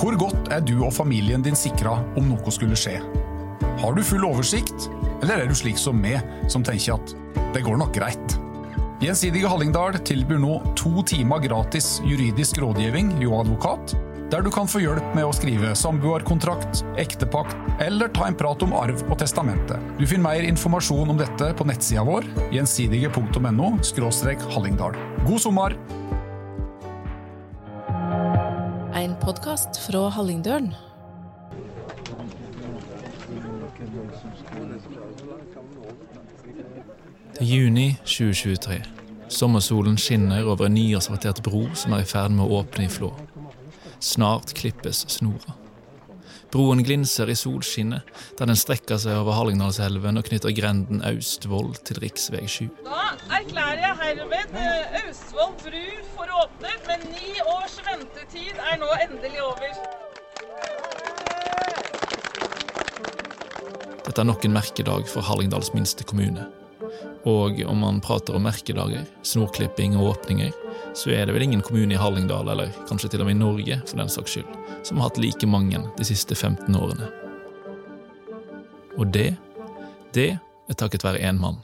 Hvor godt er du og familien din sikra om noe skulle skje? Har du full oversikt, eller er du slik som meg, som tenker at det går nok greit? Gjensidige Hallingdal tilbyr nå to timer gratis juridisk rådgivning jo advokat, der du kan få hjelp med å skrive samboerkontrakt, ektepakt eller ta en prat om arv og testamente. Du finner mer informasjon om dette på nettsida vår, gjensidige.no – hallingdal. God sommer! Podkast fra Hallingdølen. Juni 2023. Sommersolen skinner over en nyasfaltert bro som er i ferd med å åpne i Flå. Snart klippes snora. Broen glinser i solskinnet, der den strekker seg over Hallingdalselven og knytter grenden Austvoll til rv. 7. Da erklærer jeg herved eh, Austvoll bru for åpnet, men ni års ventetid er nå endelig over. Dette er nok en merkedag for Hallingdals minste kommune. Og om man prater om merkedager, snorklipping og åpninger, så er det vel ingen kommune i Hallingdal, eller kanskje til og med i Norge for den saks skyld, som har hatt like mange de siste 15 årene. Og det, det er takket være én mann.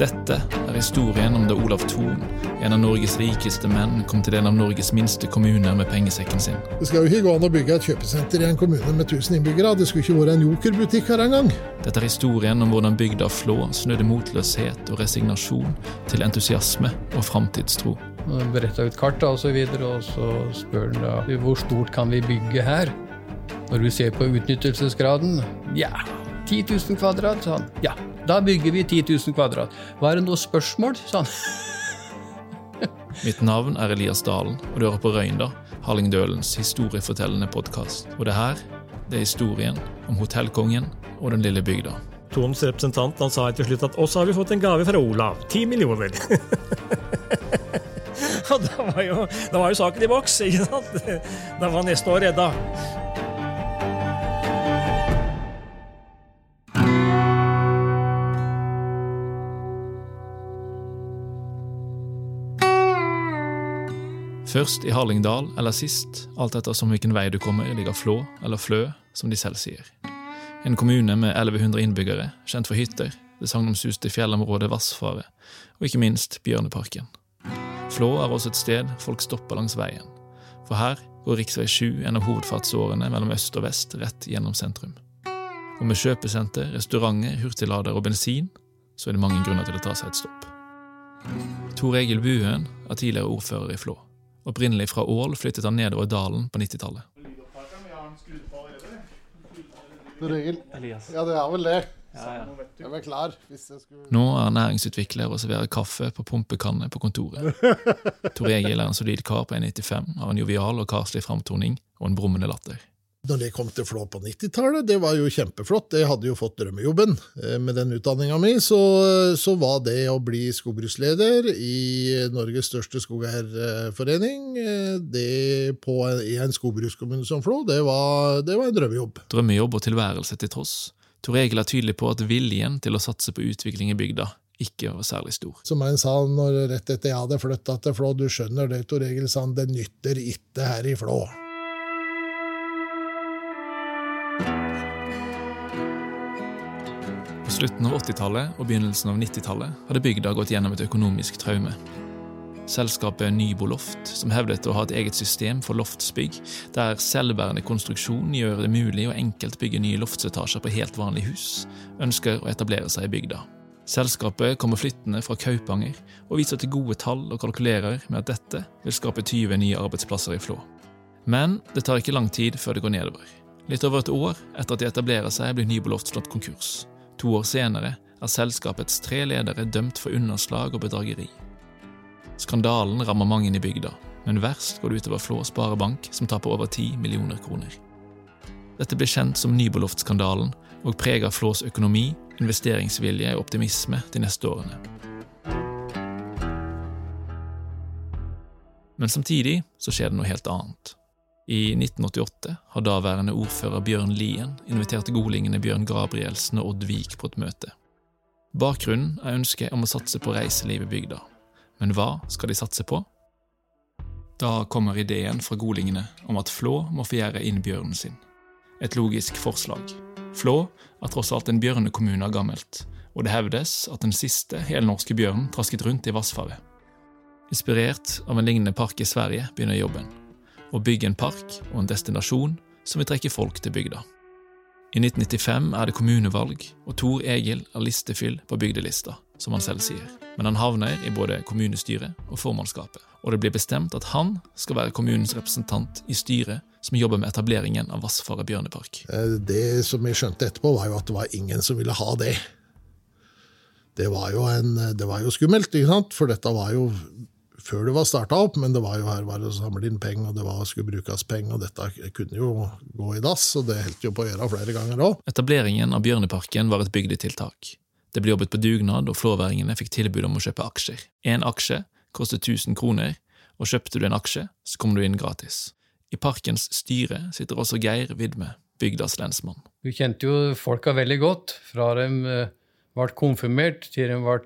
Dette er historien om da Olav Thon, en av Norges rikeste menn, kom til en av Norges minste kommuner med pengesekken sin. Det skal jo ikke gå an å bygge et kjøpesenter i en kommune med 1000 innbyggere. Det skulle ikke vært en jokerbutikk her engang. Dette er historien om hvordan bygda Flå snødde motløshet og resignasjon til entusiasme og framtidstro. Han Beretta ut kart og så videre, og så spør han da hvor stort kan vi bygge her? Når du ser på utnyttelsesgraden, ja, 10 000 kvadrat, sa han. Ja, da bygger vi 10 000 kvadrat. Hva er det noe spørsmål, sa han. Mitt navn er Elias Dalen, og du hører på Røynda, Hallingdølens historiefortellende podkast. Og det her, det er historien om hotellkongen og den lille bygda. Tons representant han sa til slutt at også har vi fått en gave fra Olav. Ti millioner. Og da var, jo, da var jo saken i boks, ikke sant? Da var neste år redda. Først i Hallingdal eller sist, alt ettersom hvilken vei du kommer, ligger Flå, eller Flø, som de selv sier. En kommune med 1100 innbyggere, kjent for hytter, det sagnomsuste fjellområdet Vassfaret, og ikke minst Bjørneparken. Flå er også et sted folk stopper langs veien, for her går rv. 7 en av hovedfartsårene mellom øst og vest rett gjennom sentrum. Og med kjøpesenter, restauranter, hurtiglader og bensin, så er det mange grunner til å ta seg et stopp. Tor Egil Buen er tidligere ordfører i Flå. Opprinnelig fra Ål flyttet han nedover dalen på 90-tallet. Ja, det er vel det. Jeg vel klar hvis jeg skulle Nå er han næringsutvikler og serverer kaffe på pumpekanne på kontoret. Tor Egil er en solid kar på 1,95, av en jovial og karslig framtoning og en brummende latter. Når det kom til Flå på 90-tallet, det var jo kjempeflott. Jeg hadde jo fått drømmejobben eh, med den utdanninga mi, så, så var det å bli skogbruksleder i Norges største skogeierforening eh, det på en, i en skogbrukskommune som Flå, det var, det var en drømmejobb. Drømmejobb og tilværelse til tross. Tor Egil er tydelig på at viljen til å satse på utvikling i bygda ikke var særlig stor. Som en sa når, rett etter jeg hadde flytta til Flå, du skjønner det, Tor Egil, sa han, det nytter ikke her i Flå. Slutten av 80-tallet og begynnelsen av 90-tallet hadde bygda gått gjennom et økonomisk traume. Selskapet Nyboloft, som hevdet å ha et eget system for loftsbygg, der selvbærende konstruksjon gjør det mulig å enkelt bygge nye loftsetasjer på helt vanlige hus, ønsker å etablere seg i bygda. Selskapet kommer flyttende fra Kaupanger og viser til gode tall og kalkulerer med at dette vil skape 20 nye arbeidsplasser i Flå. Men det tar ikke lang tid før det går nedover. Litt over et år etter at de etablerer seg, blir Nyboloft slått konkurs. To år senere er selskapets tre ledere dømt for underslag og bedrageri. Skandalen rammer mange i bygda, men verst går det utover Flå Sparebank, som taper over 10 millioner kroner. Dette ble kjent som Nyboloft-skandalen og preger Flås økonomi, investeringsvilje og optimisme de neste årene. Men samtidig så skjer det noe helt annet. I 1988 har daværende ordfører Bjørn Lien invitert godlingene Bjørn Gabrielsen og Odd Vik på et møte. Bakgrunnen er ønsket om å satse på reiseliv i bygda. Men hva skal de satse på? Da kommer ideen fra godlingene om at Flå må få gjøre inn bjørnen sin. Et logisk forslag. Flå er tross alt en bjørnekommune av gammelt, og det hevdes at den siste helnorske bjørnen trasket rundt i Vassfaret. Inspirert av en lignende park i Sverige begynner jobben. Å bygge en park og en destinasjon som vil trekke folk til bygda. I 1995 er det kommunevalg, og Tor Egil er listefyll på bygdelista, som han selv sier. Men han havner i både kommunestyret og formannskapet, og det blir bestemt at han skal være kommunens representant i styret som jobber med etableringen av Vassfaret bjørnepark. Eh, Det som jeg skjønte etterpå, var jo at det var ingen som ville ha det. Det var jo, en, det var jo skummelt, ikke sant? for dette var jo før det var starta opp, men det var jo her var det å samle inn penger, og det var, skulle brukes penger, og dette kunne jo gå i dass, og det holdt jo på å gjøre flere ganger òg. Etableringen av Bjørneparken var et bygdetiltak. Det ble jobbet på dugnad, og flåværingene fikk tilbud om å kjøpe aksjer. Én aksje kostet 1000 kroner, og kjøpte du en aksje, så kom du inn gratis. I parkens styre sitter også Geir Vidme, bygdas lensmann. Du kjente jo folka veldig godt, fra de eh, ble konfirmert til de ble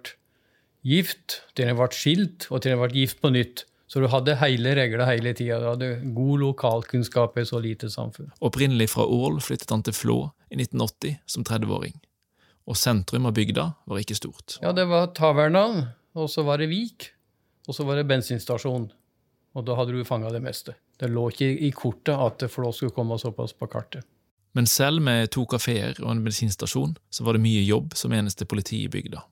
gift, til en ble skilt, og til en ble gift på nytt. Så du hadde hele regla hele tida. Du hadde god lokalkunnskap i så lite samfunn. Opprinnelig fra Ål flyttet han til Flå i 1980 som 30-åring. Og sentrum av bygda var ikke stort. Ja, det var taverna, og så var det Vik, og så var det bensinstasjon. Og da hadde du fanga det meste. Det lå ikke i kortet at Flå skulle komme såpass på kartet. Men selv med to kafeer og en bensinstasjon så var det mye jobb som eneste politi i bygda.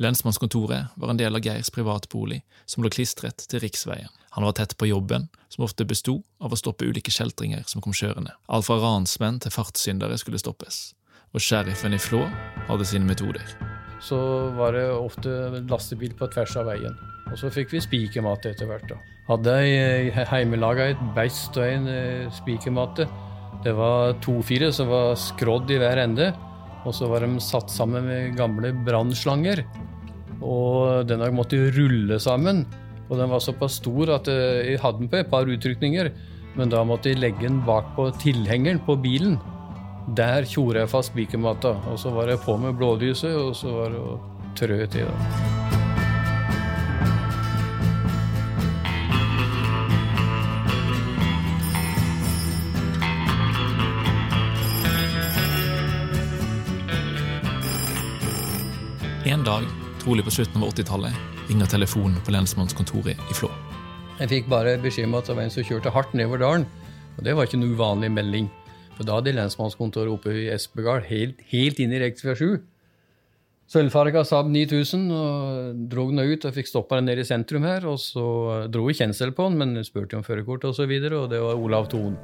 Lensmannskontoret var en del av Geirs privatbolig, som lå klistret til riksveien. Han var tett på jobben, som ofte besto av å stoppe ulike kjeltringer som kom kjørende. Alt fra ransmenn til fartssyndere skulle stoppes. Og sheriffen i Flå hadde sine metoder. Så var det ofte lastebil på tvers av veien. Og så fikk vi spikermatte etter hvert. da. Hadde ei heimelaga et beist og en spikermate. Det var to-fire som var skrådd i hver ende. Og så var de satt sammen med gamle brannslanger. Og den har måttet rulle sammen. Og den var såpass stor at eh, jeg hadde den på et par utrykninger. Men da måtte jeg legge den bak på tilhengeren på bilen. Der tjora jeg fast spikermatta. Og så var jeg på med blålyset, og så var det å trø til. da. En dag, trolig på slutten av 80-tallet, ringer telefonen på lensmannskontoret i Flå. Jeg fikk bare beskjed om at det var en som kjørte hardt nedover dalen. Og det var ikke en uvanlig melding. For da hadde lensmannskontoret oppe i Espegard helt, helt inn i rv. 7. Sølvfarga Saab 9000 og dro den ut og fikk stoppa den nede i sentrum her. Og så dro vi kjensel på den, men spurte om førerkort osv., og, så videre, og det var Olav Thon.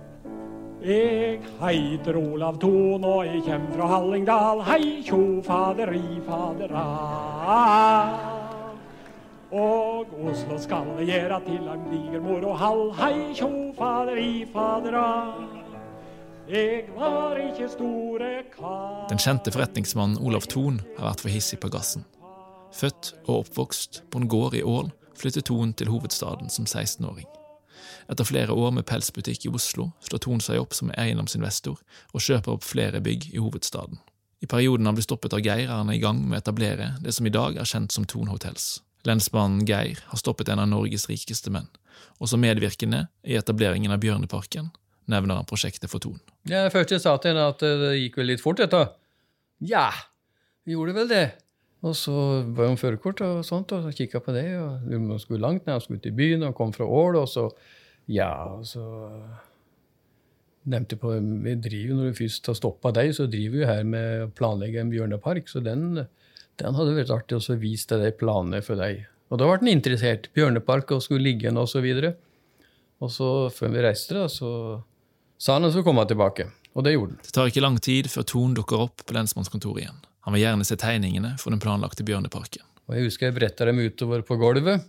Jeg heiter Olav Thon, og jeg kjem fra Hallingdal. Hei, tjo, faderi, fadera. Og Oslo skal jeg gjera til ein diger moro hall. Hei, tjo, faderi, fadera. Jeg var ikke store kar. Den kjente forretningsmannen Olav Thon har vært for hissig på gassen. Født og oppvokst på en gård i Ål flyttet Thon til hovedstaden som 16-åring. Etter flere år med pelsbutikk i Oslo slår Thon seg opp som eiendomsinvestor og kjøper opp flere bygg i hovedstaden. I perioden han blir stoppet av Geir, er han i gang med å etablere det som i dag er kjent som Thon Hotels. Lensmannen Geir har stoppet en av Norges rikeste menn, og som medvirkende i etableringen av Bjørneparken nevner han prosjektet for Thon. Jeg jeg sa til henne, at det gikk vel litt fort, dette. Ja, vi gjorde vel det. Og så var hun førerkort og sånt, og så kikka på det. og Hun skulle langt ned, hun skulle til byen og kom fra Ål, og så Ja, og så nevnte på Vi driver når vi først har stoppa deg, så driver vi her med å planlegge en bjørnepark. Så den, den hadde vært artig å vise deg de planene for deg. Og da ble den interessert. Bjørnepark og skulle ligge igjen, og så videre. Og så, før vi reiste, da, så sa han at han skulle komme tilbake. Og det gjorde han. Det tar ikke lang tid før Thon dukker opp på lensmannskontoret igjen. Han vil gjerne se tegningene for den planlagte Bjørneparken. Og jeg husker jeg bretta dem utover på gulvet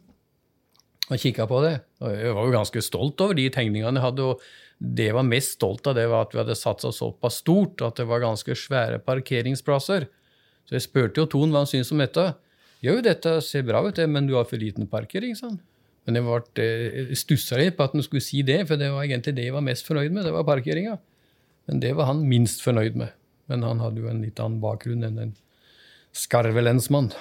og kikka på det. Og jeg var jo ganske stolt over de tegningene jeg hadde. og det jeg var mest stolt av, det var at vi hadde satsa såpass stort at det var ganske svære parkeringsplasser. Så jeg spurte jo Ton hva han syntes om dette. Jo, dette ser bra ut, men du har for liten parkering, sa han. Men jeg, ble, stussa litt på at han skulle si det, for det var egentlig det jeg var mest fornøyd med. det var parkeringa. Men det var han minst fornøyd med. Men han hadde jo en litt annen bakgrunn enn den skarvelensmann.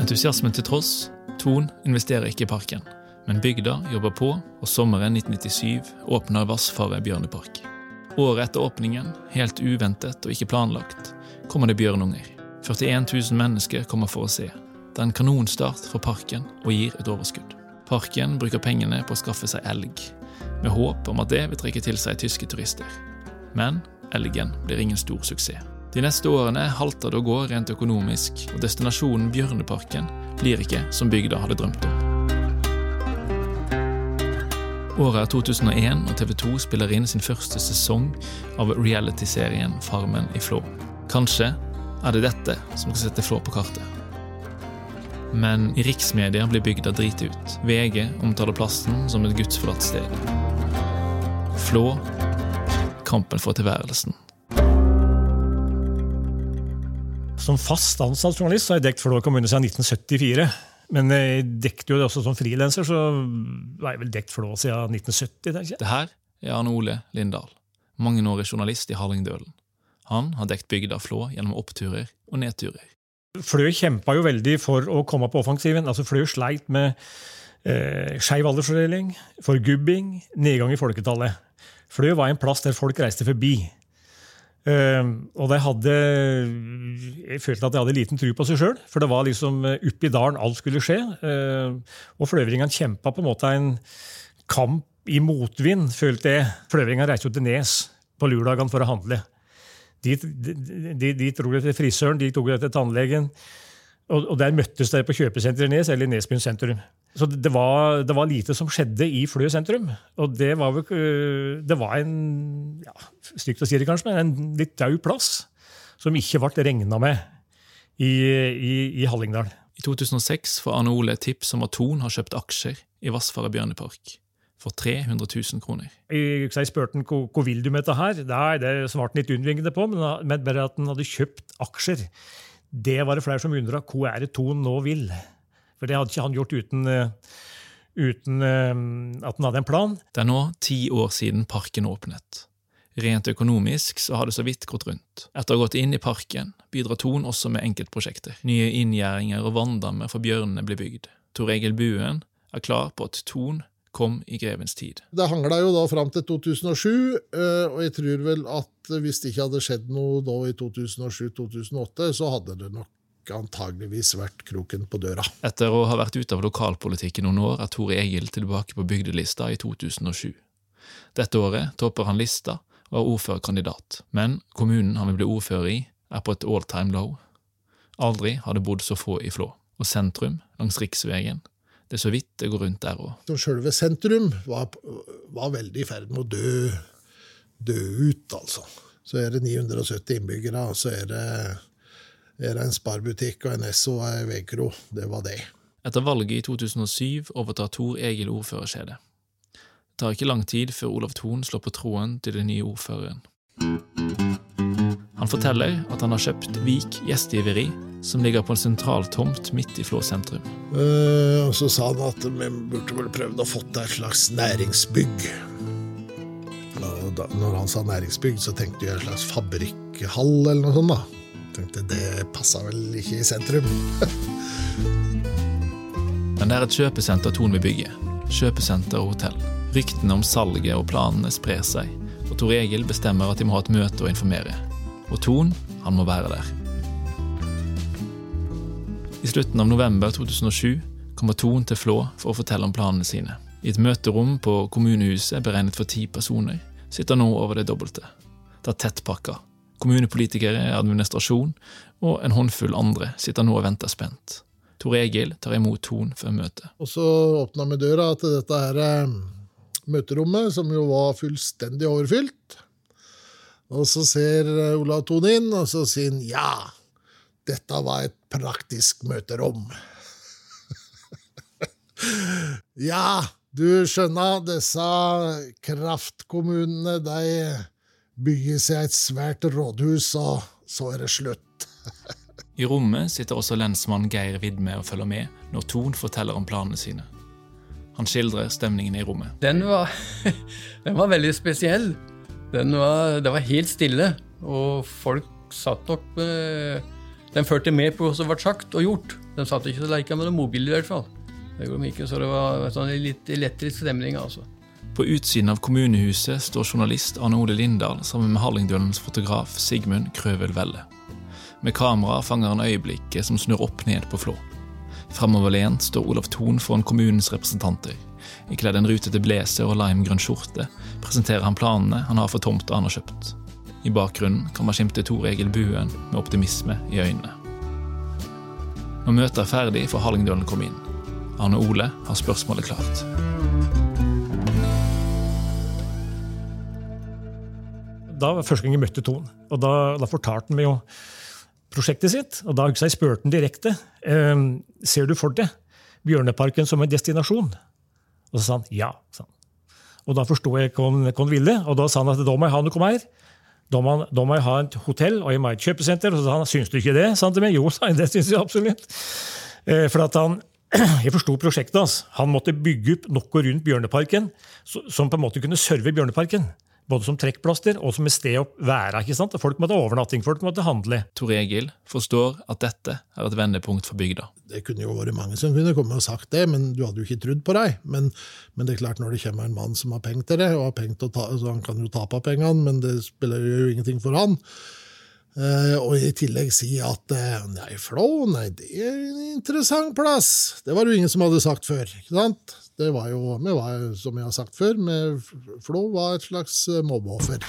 Entusiasmen til tross, Thon investerer ikke i parken. Men bygda jobber på, og sommeren 1997 åpner Vassfaret bjørnepark. Året etter åpningen, helt uventet og ikke planlagt, kommer det bjørnunger. 41 000 mennesker kommer for å se. Det er en kanonstart for parken og gir et overskudd. Parken bruker pengene på å skaffe seg elg, med håp om at det vil trekke til seg tyske turister. Men elgen blir ingen stor suksess. De neste årene halter det å gå rent økonomisk, og destinasjonen Bjørneparken blir ikke som bygda hadde drømt om. Året er 2001, og TV 2 spiller inn sin første sesong av realityserien Farmen i Flå. Kanskje er det dette som skal sette Flå på kartet. Men i riksmedia blir bygda driti ut. VG omtaler plassen som et gudsforlatt sted. Flå kampen for tilværelsen. Som fast ansatt journalist så har jeg dekt Flå kommune siden 1974. Men jeg dekket jo det også som frilanser, så har jeg vel dekt Flå siden 1970. tenker jeg. Det her er Arne Ole Lindahl, mangeårig journalist i Hallingdølen. Han har dekt bygda Flå gjennom oppturer og nedturer. Flø kjempa jo veldig for å komme på offensiven. Altså Flø sleit med eh, skeiv aldersfordeling, forgubbing, nedgang i folketallet. Flø var en plass der folk reiste forbi. Uh, og de hadde Jeg følte at de hadde liten tro på seg sjøl, for det var liksom oppi i dalen alt skulle skje. Uh, og fløvringene kjempa på en måte en kamp i motvind, følte jeg. Fløvringene reiste jo til Nes på lørdagene for å handle. De, dro til frisøren, de tok til tannlegen. Og, og der møttes de på kjøpesenteret i Nes, eller Nesbyen sentrum. Så det var, det var, lite som skjedde i Flø sentrum. Og det var, det var en ja, stygt å si det kanskje, men en litt daud plass som ikke ble regna med i, i, i, Hallingdal. I 2006 får Arne Ole et tips om at Thon har kjøpt aksjer i Vassfaret bjørnepark for 300 000 kroner. Jeg, jeg spurte han hvor vil du med dette her. Nei, det svarte han litt unnvingende på, men bare at han hadde kjøpt aksjer. Det var det flere som undra. Hva er det Thon nå vil? For det hadde ikke han gjort uten, eh, uten eh, at han hadde en plan. Det er nå ti år siden parken åpnet. Rent økonomisk så har det så vidt gått rundt. Etter å ha gått inn i parken bidrar Thon også med enkeltprosjekter. Nye inngjerdinger og vanndammer for bjørnene blir bygd. Tor Egil Buen er klar på at Thon kom i grevens tid. Det hangla jo da fram til 2007, eh, og jeg tror vel at hvis det ikke hadde skjedd noe da i 2007-2008, så hadde det nok antageligvis vært kroken på døra. Etter å ha vært ute av lokalpolitikken noen år er Tore Egil tilbake på bygdelista i 2007. Dette året topper han lista og er ordførerkandidat, men kommunen han vil bli ordfører i, er på et all time low. Aldri har det bodd så få i Flå, og sentrum, langs riksveien, det er så vidt det går rundt der òg. Sjølve sentrum var, var, veldig i ferd med å dø, dø ut, altså. Så er det 970 innbyggere, og så er det, er det en sparbutikk og en Esso og en Vegro. Det var det. Etter valget i 2007 overtar Tor Egil ordførerskjedet. Det tar ikke lang tid før Olav Thon slår på tråden til den nye ordføreren. Han forteller at han har kjøpt Vik gjestgiveri som ligger på en sentral tomt midt i Flå sentrum. Uh, og så sa han at vi burde vel prøvd å fått et slags næringsbygg. Og da, når han sa næringsbygg, så tenkte jeg en slags fabrikkhall eller noe sånt. da. Tenkte Det passa vel ikke i sentrum. Men det er et kjøpesenter Thon vil bygge. Kjøpesenter og hotell. Ryktene om salget og planene sprer seg, og Tor Egil bestemmer at de må ha et møte og informere. Og Thon, han må være der. I slutten av november 2007 kommer Ton til Flå for å fortelle om planene sine. I et møterom på kommunehuset beregnet for ti personer sitter nå over det dobbelte. Det er tettpakka. Kommunepolitikere, administrasjon og en håndfull andre sitter nå og venter spent. Tor Egil tar imot Ton før møtet. Og så åpna vi døra til dette her eh, møterommet, som jo var fullstendig overfylt. Og så ser eh, Olav Thon inn, og så sier han ja, dette var et praktisk møterom. ja, du skjønner, disse kraftkommunene, de bygger seg et svært rådhus, og så er det slutt. I rommet sitter også lensmann Geir Vidme og følger med når Ton forteller om planene sine. Han skildrer stemningen i rommet. Den var, den var veldig spesiell. Var, det var helt stille, og folk satt nok med De førte med på hva som ble sagt og gjort. De satt ikke og leka med noen mobil i hvert fall. Det gjorde de ikke, Så det var sånn litt elektrisk stemning, altså. På utsiden av kommunehuset står journalist Arne Ole Lindahl sammen med Hallingdølens fotograf Sigmund Krøvel Velle. Med kamera fanger han øyeblikket som snur opp ned på Flå. Framoverlent står Olav Thon foran kommunens representanter. Ikledd en rutete blazer og limegrønn skjorte presenterer han planene han har for tomta han har kjøpt. I bakgrunnen kan man skimte Tor Egil Buen med optimisme i øynene. Når møtet er ferdig, får Hallingdølen komme inn. Arne Ole har spørsmålet klart. Da var første gang jeg møtte Ton, og da, da fortalte han meg jo prosjektet sitt. Og da spurte han direkte eh, ser du for deg Bjørneparken som en destinasjon. Og så sa han ja. Sa han. Og da forsto jeg hva han, hva han ville, og da sa han at da må jeg ha noe mer. Da må, da må jeg ha et hotell og jeg må ha et kjøpesenter. Og så sa han syns du ikke det? sa han til meg. Jo, sa han, det syns jeg absolutt. Eh, for at han, jeg forsto prosjektet hans. Han måtte bygge opp noe rundt Bjørneparken som på en måte kunne serve Bjørneparken. Både som trekkplaster og som et sted å være. ikke sant? Folk måtte ha overnatting, folk måtte handle. Tor Egil forstår at dette er et vendepunkt for bygda. Det kunne jo vært mange som kunne komme og sagt det, men du hadde jo ikke trodd på deg. Men, men, det er klart når det kommer en mann som har penger til det, og har penger til å ta, så han kan jo tape pengene, men det spiller jo ingenting for han. Uh, og i tillegg si at uh, nei, Flå, nei, det er en interessant plass. Det var jo ingen som hadde sagt før. ikke sant? Det var jo, vi var, som jeg har sagt før, Flå var et slags eh, mobbeoffer.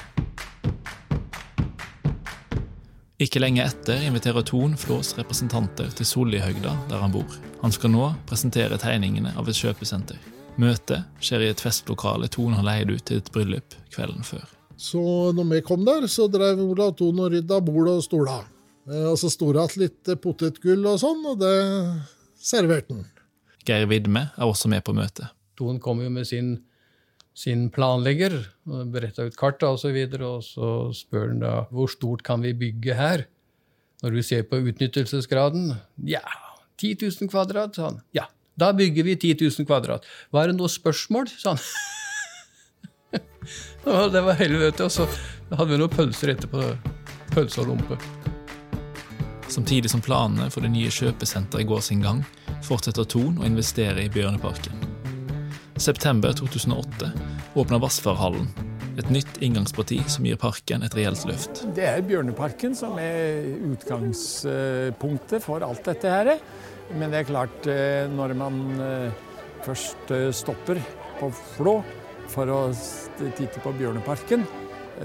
Ikke lenge etter inviterer Ton Flås representanter til Sollihøgda, der han bor. Han skal nå presentere tegningene av et kjøpesenter. Møtet skjer i et festlokale Ton har leid ut til et bryllup kvelden før. Så når vi kom der, så drev Olav Ton og rydda bord og stoler. Eh, og så sto det igjen litt potetgull og sånn, og det serverte han. Geir Vidme er også med på møtet. Ton kom jo med sin, sin planlegger og beretta ut kartet osv. Og, så videre, og så spør han da hvor stort kan vi bygge her? Når du ser på utnyttelsesgraden Ja, 10 000 kvadrat, sa han. Ja, da bygger vi 10 000 kvadrat. Var det noe spørsmål, sa han. det var helvete. Og så hadde vi noen pølser etterpå. Pølse og lompe. Samtidig som planene for det nye kjøpesenteret går sin gang, fortsetter Thon å investere i Bjørneparken. September 2008 åpner Vassfarhallen, et nytt inngangsparti som gir parken et reelt løft. Det er Bjørneparken som er utgangspunktet for alt dette her. Men det er klart, eh, når man eh, først eh, stopper på Flå for å titte på Bjørneparken,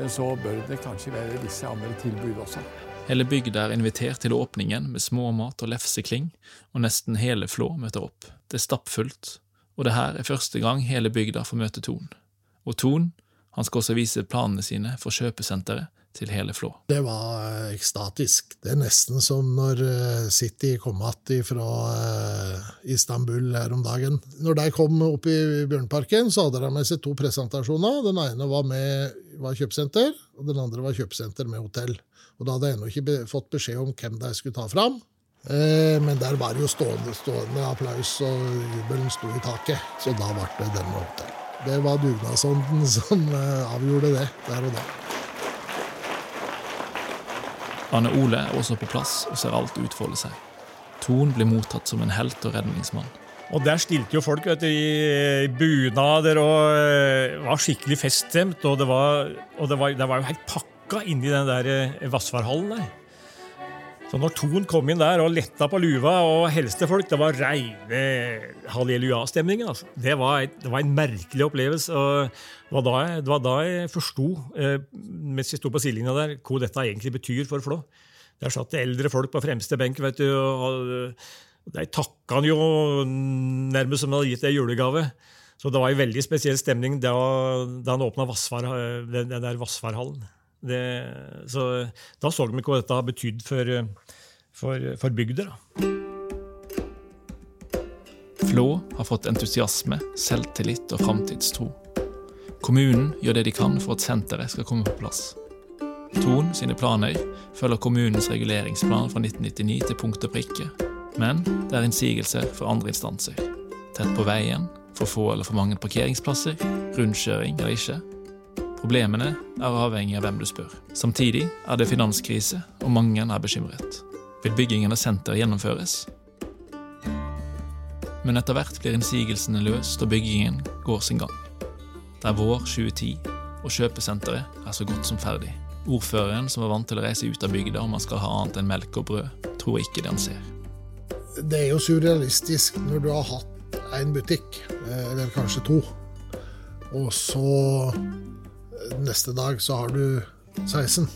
så bør det kanskje være visse andre tilbud også. Hele bygda er invitert til åpningen med småmat og lefsekling, og nesten hele Flå møter opp. Det er stappfullt, og det her er første gang hele bygda får møte Ton. Og Ton han skal også vise planene sine for kjøpesenteret til hele Flå. Det var ekstatisk. Det er nesten som når eh, City kom igjen fra eh, Istanbul her om dagen. Når de kom opp i Bjørnparken, så hadde de med seg to presentasjoner. Den ene var, med, var kjøpesenter, og den andre var kjøpesenter med hotell. Og da hadde jeg ennå ikke fått beskjed om hvem de skulle ta fram. Eh, men der var det jo stående, stående applaus, og jubelen sto i taket. Så da ble det den med hotell. Det var dugnadsånden som eh, avgjorde det der og da. Arne Ole er også på plass og ser alt utfolde seg. Ton blir mottatt som en helt og redningsmann. Og der stilte jo folk vet du, i bunader og eh, var skikkelig feststemt. Og det var, og det var, det var jo helt pakka inni den der Vassvarhallen Vassfarhallen der. Så når Ton kom inn der og letta på luva og helste folk, det var reine halleluja-stemningen. Altså. Det, det var en merkelig opplevelse. og Det var da jeg, det jeg forsto, eh, mens jeg sto på sidelinja der, hva dette egentlig betyr for Flå. Der satt det eldre folk på fremste benk. vet du, og De takka han jo nærmest som han hadde gitt en julegave. Så det var en veldig spesiell stemning da, da han åpna den, den der Vassfarhallen. Det, så da så vi hva dette har betydd for, for, for bygda. Flå har fått entusiasme, selvtillit og framtidstro. Kommunen gjør det de kan for at senteret skal komme på plass. Ton sine planer følger kommunens reguleringsplan fra 1999 til punkt og prikke, men det er innsigelser for andre instanser. Tett på veien, for få eller for mange parkeringsplasser, rundkjøring eller ikke Problemene er avhengig av hvem du spør. Samtidig er det finanskrise, og mange er bekymret. Vil byggingen av senter gjennomføres? Men etter hvert blir innsigelsene løst, og byggingen går sin gang. Det er vår 2010, og kjøpesenteret er så godt som ferdig. Ordføreren, som var vant til å reise ut av bygda om han skal ha annet enn melk og brød, tror ikke det han ser. Det er jo surrealistisk når du har hatt én butikk, eh, eller kanskje to, og så neste dag så har du 16.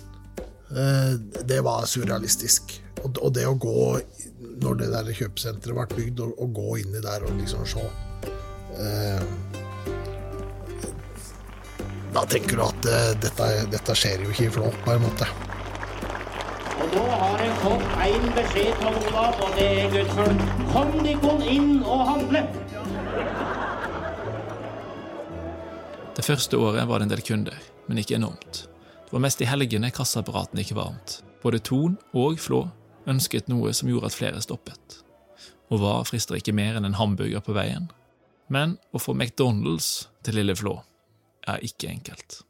Eh, det var surrealistisk. Og det å gå, når det der kjøpesenteret ble bygd, å gå inni der og liksom se Da tenker du at dette, dette skjer jo ikke i Flå, på en måte. Og nå har en fått én beskjed fra Olav, og det er gudsfolk. Kom dere inn og handle! Det første året var det en del kunder, men ikke enormt. Det var mest i helgene kassaapparatene ikke varmt. Både Ton og Flå ønsket noe som gjorde at flere stoppet. Og hva frister ikke mer enn en hamburger på veien? Men å få McDonald's til Lille Flå er ikke enkelt.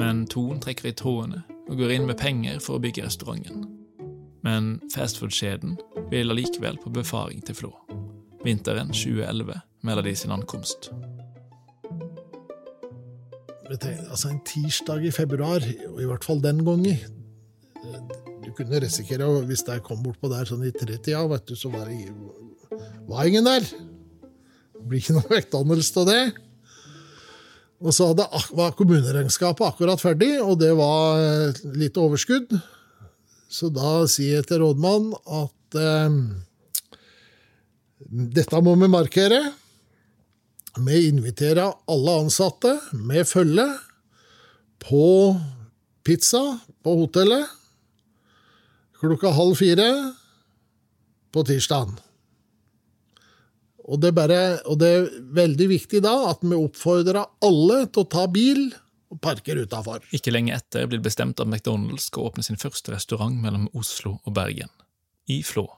Men Ton trekker i trådene og går inn med penger for å bygge restauranten. Men fastfood-kjeden vil allikevel på befaring til Flå. Vinteren 2011 melder de sin ankomst. Altså En tirsdag i februar, og i hvert fall den gangen Du kunne risikere, hvis jeg kom bortpå der sånn i tretida, vet du, så var det var ingen der. Det blir ikke noe vektdannelse av det. Og så var kommuneregnskapet akkurat ferdig, og det var litt overskudd. Så da sier jeg til rådmannen at eh, dette må vi markere. Vi inviterer alle ansatte med følge på pizza på hotellet klokka halv fire på tirsdagen. Og det, bare, og det, er veldig viktig da at vi oppfordrer alle til å ta bil og parkere utafor. Ikke lenge etter blir det bestemt at McDonald's skal åpne sin første restaurant mellom Oslo og Bergen, i Flå.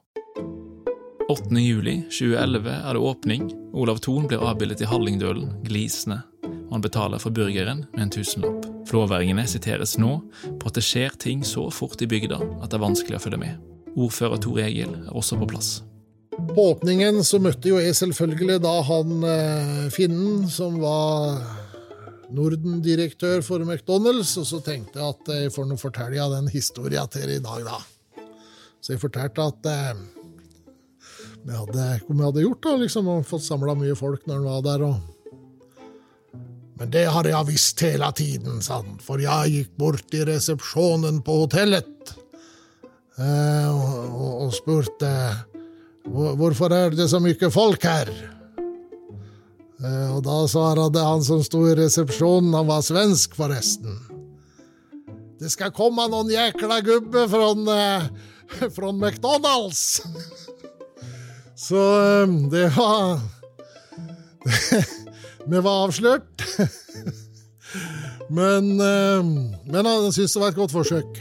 8. juli 2011 er det åpning. Olav Thon blir avbildet i Hallingdølen, glisende, og han betaler for burgeren med en tusenlapp. Flåværingene siteres nå på at det skjer ting så fort i bygda at det er vanskelig å følge med. Ordfører Tor Egil er også på plass. På åpningen så møtte jo jeg selvfølgelig da han eh, finnen som var Norden-direktør for McDonald's, og så tenkte jeg at jeg får nå fortelle av den historien til i dag, da. Så jeg fortalte at eh, vi hadde, hva vi hadde gjort, da, liksom, og fått samla mye folk når han var der. og men det har jeg visst hele tiden, sa han, for jeg gikk bort i resepsjonen på hotellet eh, og, og, og, spurte hvorfor er det så mye folk her. Eh, og da svarte han som sto i resepsjonen, han var svensk, forresten. Det skal komme noen jækla gubbe fra, eh, fra McDonald's. Så eh, det var Vi var avslørt. Men, men han syntes det var et godt forsøk.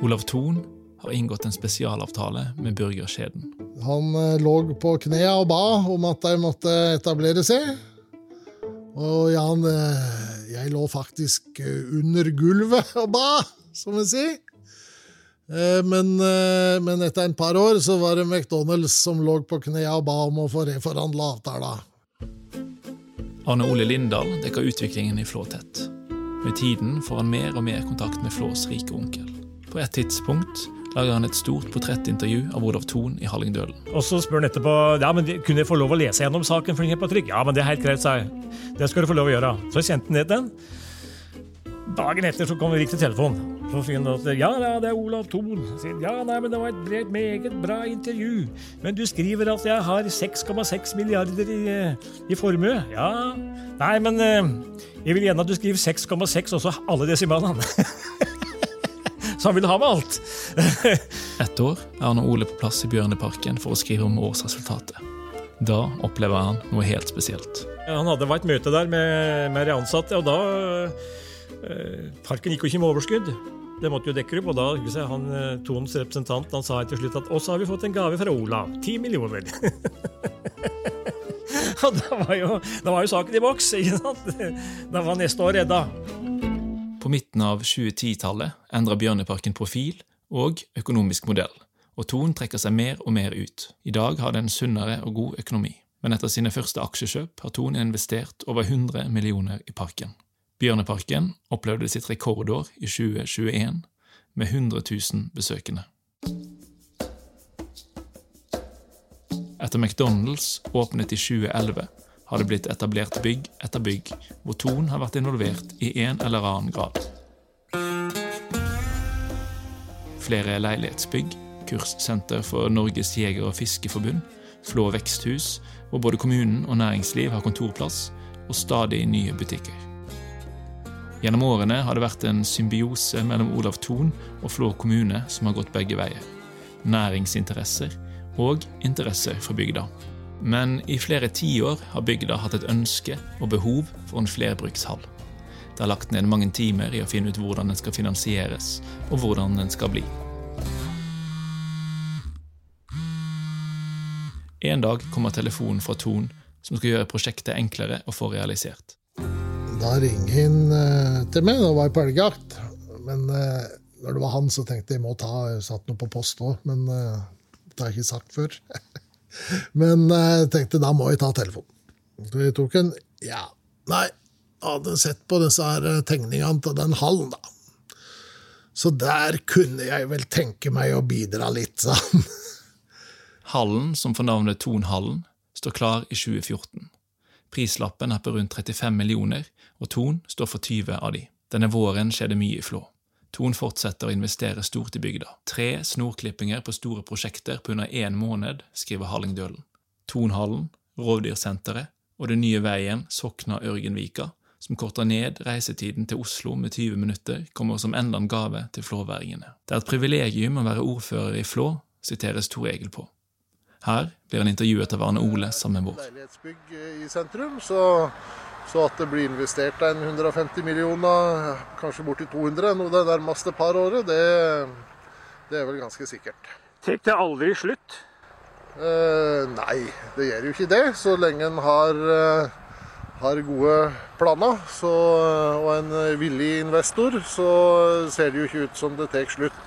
Olav Thon har inngått en spesialavtale med burgerkjeden. Han lå på knærne og ba om at de måtte etablere seg. Og Jan, jeg lå faktisk under gulvet og ba, som vi sier. Men, men, etter en par år så var det McDonald's som lå på knærne og ba om å få reforhandla avtalen. Arne Ole Lindahl dekker utviklingen i Flå tett. Med tiden får han mer og mer kontakt med Flås rike onkel. På et tidspunkt lager han et stort portrettintervju av Olav Thon i Hallingdølen. Og så spør han etterpå ja, men kunne jeg få lov å lese gjennom saken. for den på trykk? Ja, men det er helt greit, sa jeg. Det skal du få lov å gjøre. Så kjente han ned den. Dagen etter så kom Erik til telefonen. Så sier han at ja, det er Olav Thon. Ja, nei, men det var et meget bra intervju. Men du skriver at jeg har 6,6 milliarder i, i formue. Ja, nei, men jeg vil gjerne at du skriver 6,6 også alle desimalene. Så han ville ha med alt. Et år er han og Ole på plass i Bjørneparken for å skrive om årsresultatet. Da opplever han noe helt spesielt. Han hadde vært møte der med, med de ansatte, og da eh, Parken gikk jo ikke med overskudd. Det måtte jo dekke opp, og da jeg, han, Tons representant han sa til slutt at også har vi fått en gave fra Olav. Ti millioner. Og da var jo, da var jo saken i boks. ikke sant? Da var neste år redda. På midten av 2010-tallet endrer Bjørneparken profil og økonomisk modell, og Thon trekker seg mer og mer ut. I dag har den sunnere og god økonomi, men etter sine første aksjekjøp har Thon investert over 100 millioner i parken. Bjørneparken opplevde sitt rekordår i 2021 med 100 000 besøkende. Etter McDonald's åpnet i 2011, har det blitt etablert bygg etter bygg hvor Thon har vært involvert i en eller annen grad. Flere leilighetsbygg, kurssenter for Norges jeger- og fiskeforbund, Flå veksthus, hvor både kommunen og næringsliv har kontorplass, og stadig nye butikker. Gjennom årene har det vært en symbiose mellom Olav Thon og Flå kommune som har gått begge veier. Næringsinteresser og interesser for bygda. Men i flere tiår har bygda hatt et ønske og behov for en flerbrukshall. Det har lagt ned mange timer i å finne ut hvordan den skal finansieres, og hvordan den skal bli. En dag kommer telefonen fra Thon som skal gjøre prosjektet enklere å få realisert. Da ringer han eh, til meg, da var jeg på elgjakt. Men eh, når det var han, så tenkte jeg må ta jeg satt noe på post òg, men eh, det har jeg ikke sagt før. men eh, jeg tenkte da må jeg ta telefonen. Så jeg tok en Ja, nei, hadde sett på disse her eh, tegningene til den hallen, da. Så der kunne jeg vel tenke meg å bidra litt, sa han. Hallen, som får navnet Tonhallen, står klar i 2014. Prislappen er på rundt 35 millioner, og Ton står for 20 av de. Denne våren skjer det mye i Flå. Ton fortsetter å investere stort i bygda. Tre snorklippinger på store prosjekter på under én måned, skriver Hallingdølen. Tonhallen, Rovdyrsenteret og den nye veien Sokna-Ørgenvika, som korter ned reisetiden til Oslo med 20 minutter, kommer som enda en gave til flåværingene. Det er et privilegium å være ordfører i Flå, siteres Tor Egil på. Her blir han intervjuet av Arne Ole samme vår. Leilighetsbygg i sentrum, så, så at det blir investert en 150 millioner, kanskje borti 200 nå det nærmeste par året, det, det er vel ganske sikkert. Tar det aldri slutt? Eh, nei, det gjør jo ikke det. Så lenge en har, eh, har gode planer så, og en villig investor, så ser det jo ikke ut som det tar slutt.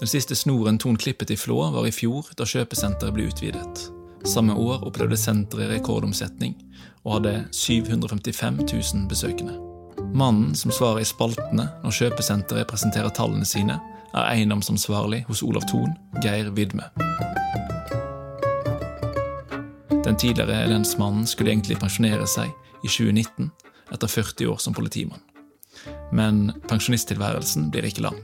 Den siste snoren Ton klippet i Flå var i fjor, da kjøpesenteret ble utvidet. Samme år opplevde senteret rekordomsetning og hadde 755 000 besøkende. Mannen som svarer i spaltene når kjøpesenteret presenterer tallene sine, er eiendomsansvarlig hos Olav Thon, Geir Vidme. Den tidligere lensmannen skulle egentlig pensjonere seg i 2019, etter 40 år som politimann. Men pensjonisttilværelsen blir ikke lang,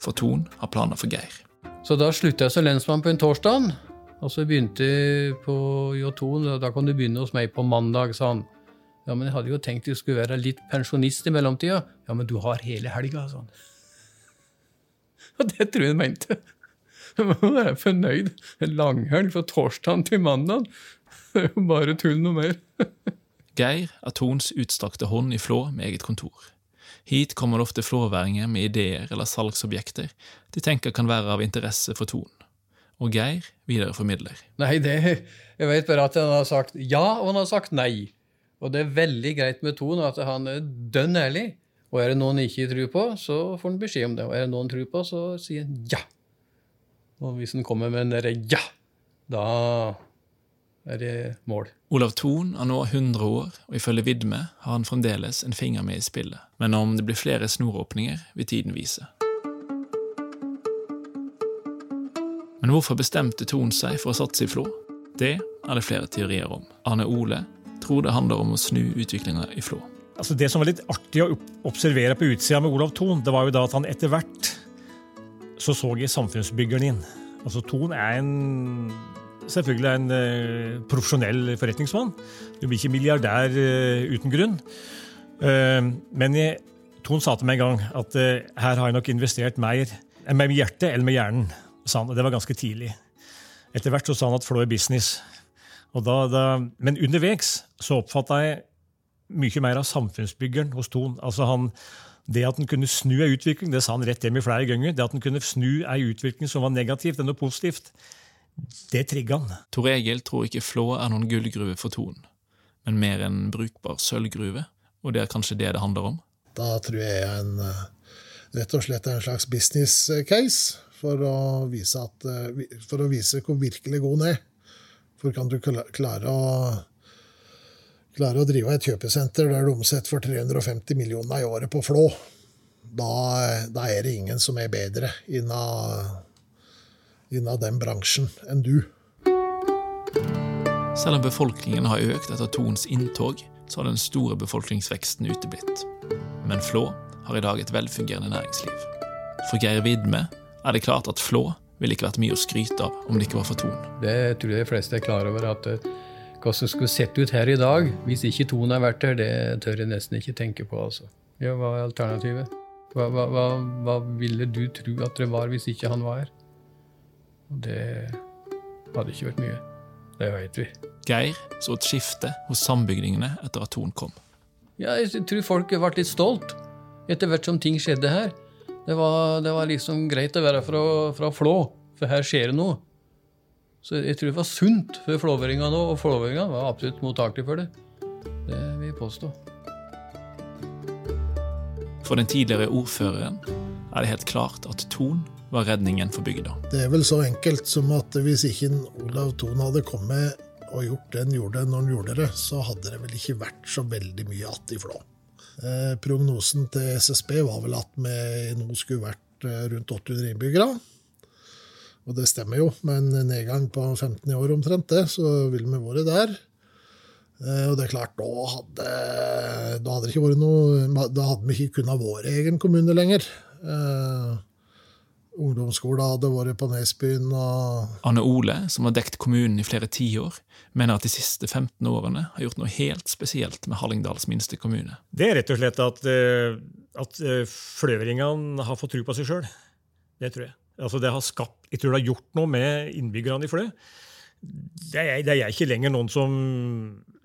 for Thon har planer for Geir. Så da slutta jeg som lensmann på en torsdag, og så begynte jeg på J2. Da kan du begynne hos meg på mandag, sa han. Ja, men jeg hadde jo tenkt jeg skulle være litt pensjonist i mellomtida. Ja, men du har hele helga, sa han. Og det tror jeg han mente. Må være fornøyd. En langhelg fra torsdag til mandag. Det er jo bare tull noe mer. Geir er Tons utstrakte hånd i Flå med eget kontor. Hit kommer det ofte flåværinger med ideer eller salgsobjekter de tenker kan være av interesse for Ton. Og Geir videreformidler. Nei, det, jeg vet bare at han har sagt ja, og han har sagt nei. Og det er veldig greit med Ton at han er dønn ærlig. Og er det noen han ikke tror på, så får han beskjed om det. Og er det noen han tror på, så sier han ja. Og hvis han kommer med en derre ja, da er det mål. Olav Thon er nå 100 år, og ifølge Vidme har han fremdeles en finger med i spillet. Men om det blir flere snoråpninger, vil tiden vise. Men hvorfor bestemte Thon seg for å satse i Flå? Det er det flere teorier om. Arne Ole tror det handler om å snu utviklinga i Flå. Altså det som var litt artig å observere på utsida med Olav Thon, det var jo da at han etter hvert så så jeg samfunnsbyggeren inn. Altså Thon er en selvfølgelig en eh, profesjonell forretningsmann. Du blir ikke milliardær eh, uten grunn. Eh, men jeg, Thon sa til meg en gang at eh, her har jeg nok investert mer med hjertet eller med hjernen. Sa han, og Det var ganske tidlig. Etter hvert så sa han at Flå er business. Og da, da, men underveis så oppfatta jeg mye mer av samfunnsbyggeren hos Thon. Altså han, det at han kunne snu ei utvikling, det sa han rett hjem i flere ganger. Det at han kunne snu ei utvikling som var negativt, til noe positivt, det trigga han. Tor Egil tror ikke Flå er noen gullgruve for Thon, men mer en brukbar sølvgruve, og det er kanskje det det handler om? Da tror jeg en, eh, rett og slett er en slags business case for å vise, at, eh, for å vise hvor virkelig god den er. For kan du klare å, klare å drive et kjøpesenter der du omsetter for 350 millioner i året på Flå, da, da er det ingen som er bedre innen, den bransjen enn du. Selv om befolkningen har økt etter Thons inntog, så har den store befolkningsveksten uteblitt. Men Flå har i dag et velfungerende næringsliv. For Geir Widme er det klart at Flå ville ikke vært mye å skryte av om det ikke var for Thon. Det tror jeg de fleste er klar over. at Hvordan Hva som skulle sett ut her i dag hvis ikke Ton har vært her, det tør jeg nesten ikke tenke på. altså. Ja, Hva er alternativet? Hva, hva, hva, hva ville du tro at det var hvis ikke han var her? Det hadde ikke vært mye. Det vet vi. Geir så et skifte hos sambygningene etter at Thon kom. Ja, jeg tror folk ble litt stolt etter hvert som ting skjedde her. Det var, det var liksom greit å være fra, fra Flå, for her skjer det noe. Så jeg tror det var sunt for flåværingene òg, og flåværingene var absolutt mottakelige for det. Det vil jeg påstå. For den tidligere ordføreren er det helt klart at Thon var redningen for bygda. Det er vel så enkelt som at hvis ikke Olav Thon hadde kommet og gjort det han gjorde når han gjorde det, så hadde det vel ikke vært så veldig mye att i Flå. Eh, prognosen til SSB var vel at vi nå skulle vært eh, rundt 800 innbyggere. Og det stemmer jo, med en nedgang på 15 i år omtrent, det, så ville vi vært der. Eh, og det er klart, da hadde, da hadde det ikke vært noe Da hadde vi ikke kunnet vår egen kommune lenger. Ungdomsskolen hadde vært på Nesbyen og Anne Ole, som har dekt kommunen i flere tiår, mener at de siste 15 årene har gjort noe helt spesielt med Hallingdals minste kommune. Det er rett og slett at, eh, at eh, fløveringene har fått tro på seg sjøl. Det tror jeg. Altså det har skapt, jeg tror det har gjort noe med innbyggerne i Flø. Det er, det er ikke lenger noen som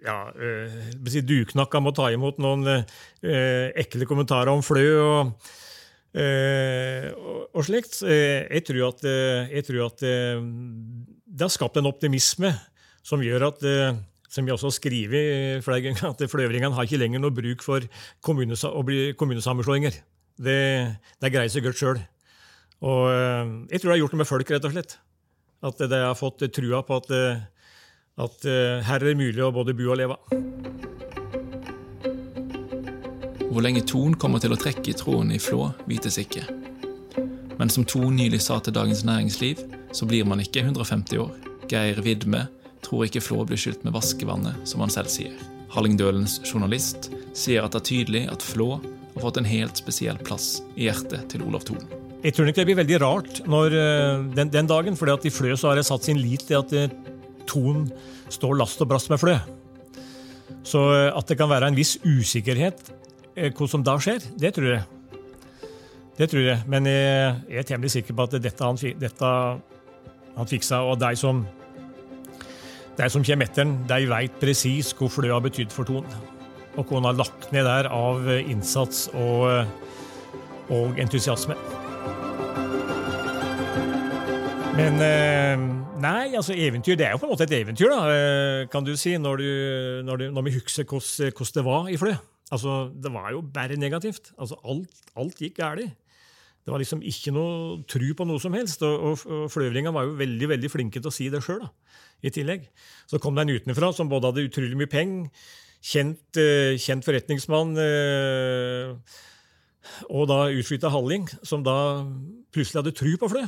ja, øh, si duknakka må ta imot noen øh, ekle kommentarer om Flø. og og, og slikt. Jeg tror at, uh, jeg tror at det har skapt en optimisme som gjør at som vi også har skrevet flere ganger, at fløvringene har ikke lenger noe bruk for å bli kommunesammenslåinger. Det, det greier seg godt sjøl. Og jeg tror det har gjort noe med folk, rett og slett. At de har fått trua på at, at her er det mulig å både bo og leve. Hvor lenge Thon kommer til å trekke i tråden i Flå, vites ikke. Men som Thon nylig sa til Dagens Næringsliv, så blir man ikke 150 år. Geir Vidme tror ikke Flå blir skylt med vaskevannet, som han selv sier. Hallingdølens journalist sier at det er tydelig at Flå har fått en helt spesiell plass i hjertet til Olav Thon. Jeg tror nok det blir veldig rart når, den, den, dagen, for i Flø så har jeg satt sin lit til at Thon står last og brast med Flø. Så at det kan være en viss usikkerhet hva som da skjer, det tror jeg. Det tror jeg. Men jeg, jeg er temmelig sikker på at dette han, dette han fiksa. Og de som, som kommer etter han, de veit presis hvorfor det har betydd for Ton. Og hva han har lagt ned der av innsats og, og entusiasme. Men Nei, altså eventyr det er jo på en måte et eventyr, da, kan du si, når, du, når, du, når vi husker hvordan det var i Flø. Altså, Det var jo bare negativt. Altså, alt, alt gikk galt. Det var liksom ikke noe tru på noe som helst. Og, og, Fløvringa var jo veldig veldig flinke til å si det sjøl. I tillegg. Så kom det en utenfra som både hadde utrolig mye penger, kjent, uh, kjent forretningsmann, uh, og da utflytta Halling, som da plutselig hadde tru på Flø.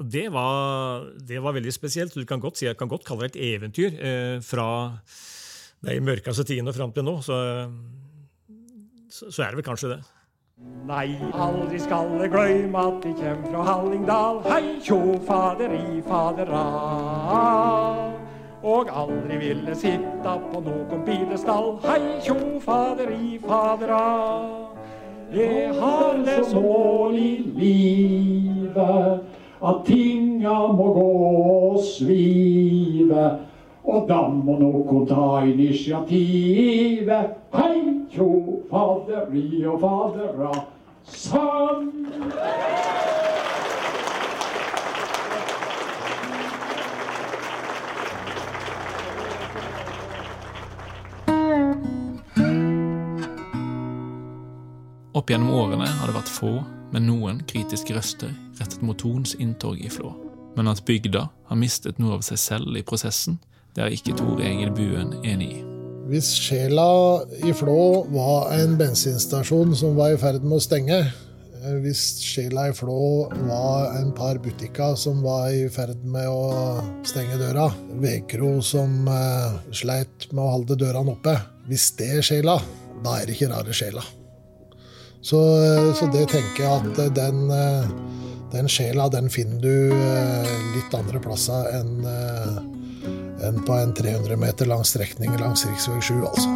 Det var, det var veldig spesielt. Du kan godt si, Jeg kan godt kalle det et eventyr uh, fra de mørkeste tidene og fram til nå. så så, er det vel kanskje det. Nei, aldri skal jeg gløyme at de kjem fra Hallingdal. Hei tjo, faderi, fadera. Og aldri ville sitta på nokon pidestall. Hei tjo, faderi, fadera. Jeg har det som mål i livet at tinga må gå og svive. Og da må noen ta initiativet. Hei tjo, faderi og fadera sann. Opp gjennom årene har det vært få, men noen kritiske røster rettet mot Tons inntog i Flå. Men at bygda har mistet noe av seg selv i prosessen, det er ikke Tor Egil Buen enig i. Hvis sjela i Flå var en bensinstasjon som var i ferd med å stenge, eh, hvis sjela i Flå var en par butikker som var i ferd med å stenge døra, Vekro som uh, sleit med å holde dørene oppe Hvis det er sjela, da er det ikke rare sjela. Så, uh, så det tenker jeg at den, den sjela, den finner du litt andre plasser enn enn på en 300 meter lang strekning langs rv. 7, altså.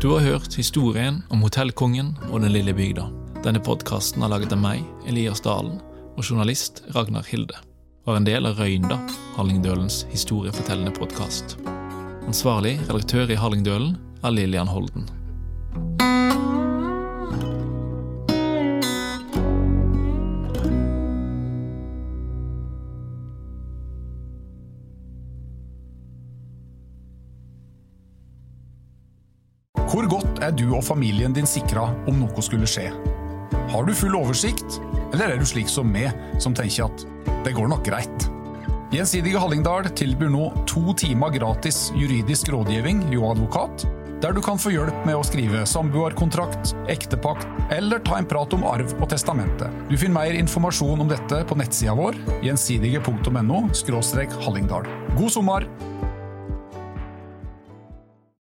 Du har hørt historien om hotellkongen og den lille bygda. Denne podkasten er laget av meg, Elias Dalen, og journalist Ragnar Hilde var en del av Røynda, Hallingdølens historiefortellende podkast. Ansvarlig redaktør i Hallingdølen er Lillian Holden. Hvor godt er du og familien din sikra om noe skulle skje? Har du full oversikt, eller er du slik som meg, som tenker at det går nok greit? Gjensidige Hallingdal tilbyr nå to timer gratis juridisk rådgivning jo advokat, der du kan få hjelp med å skrive samboerkontrakt, ektepakt eller ta en prat om arv og testamente. Du finner mer informasjon om dette på nettsida vår, gjensidige.no – hallingdal. God sommer!